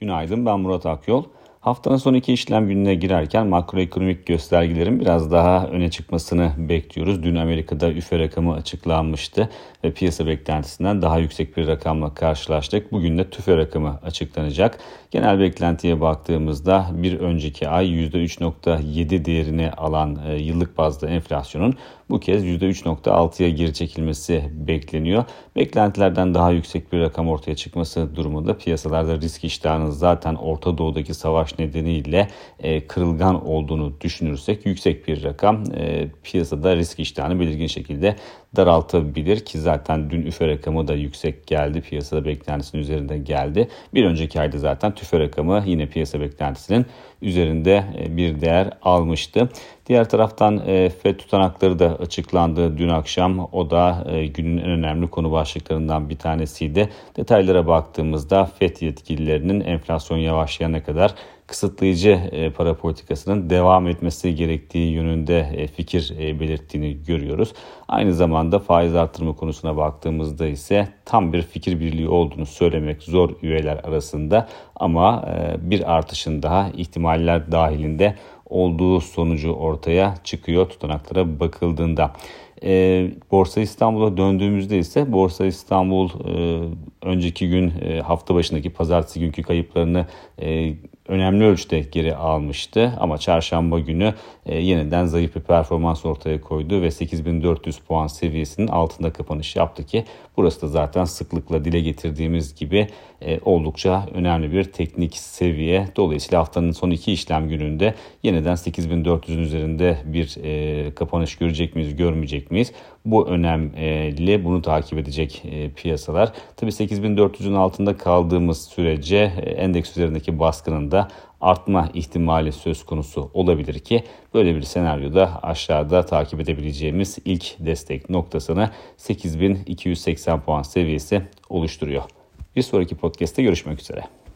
Günaydın ben Murat Akyol. Haftanın son iki işlem gününe girerken makroekonomik göstergelerin biraz daha öne çıkmasını bekliyoruz. Dün Amerika'da üfe rakamı açıklanmıştı ve piyasa beklentisinden daha yüksek bir rakamla karşılaştık. Bugün de tüfe rakamı açıklanacak. Genel beklentiye baktığımızda bir önceki ay %3.7 değerini alan e, yıllık bazda enflasyonun bu kez %3.6'ya geri çekilmesi bekleniyor. Beklentilerden daha yüksek bir rakam ortaya çıkması durumunda piyasalarda risk iştahının zaten Orta Doğu'daki savaş nedeniyle e, kırılgan olduğunu düşünürsek yüksek bir rakam e, piyasada risk iştahını belirgin şekilde daraltabilir ki zaten dün üfe rakamı da yüksek geldi. Piyasada beklentisinin üzerinde geldi. Bir önceki ayda zaten tüfe rakamı yine piyasa beklentisinin üzerinde e, bir değer almıştı. Diğer taraftan e, FED tutanakları da açıklandı dün akşam. O da e, günün en önemli konu başlıklarından bir tanesiydi. Detaylara baktığımızda FED yetkililerinin enflasyon yavaşlayana kadar kısıtlayıcı e, para politikasının devam etmesi gerektiği yönünde e, fikir e, belirttiğini görüyoruz. Aynı zamanda faiz artırma konusuna baktığımızda ise tam bir fikir birliği olduğunu söylemek zor üyeler arasında ama bir artışın daha ihtimaller dahilinde olduğu sonucu ortaya çıkıyor tutanaklara bakıldığında. E, Borsa İstanbul'a döndüğümüzde ise Borsa İstanbul e, önceki gün e, hafta başındaki pazartesi günkü kayıplarını e, önemli ölçüde geri almıştı. Ama çarşamba günü e, yeniden zayıf bir performans ortaya koydu ve 8400 puan seviyesinin altında kapanış yaptı ki burası da zaten sıklıkla dile getirdiğimiz gibi e, oldukça önemli bir teknik seviye. Dolayısıyla haftanın son iki işlem gününde yeniden 8400'ün üzerinde bir e, kapanış görecek miyiz, görmeyecek miyiz? Bu önemli. Bunu takip edecek e, piyasalar. Tabii 8400'ün altında kaldığımız sürece e, endeks üzerindeki baskının da artma ihtimali söz konusu olabilir ki böyle bir senaryoda aşağıda takip edebileceğimiz ilk destek noktasını 8280 puan seviyesi oluşturuyor. Bir sonraki podcast'te görüşmek üzere.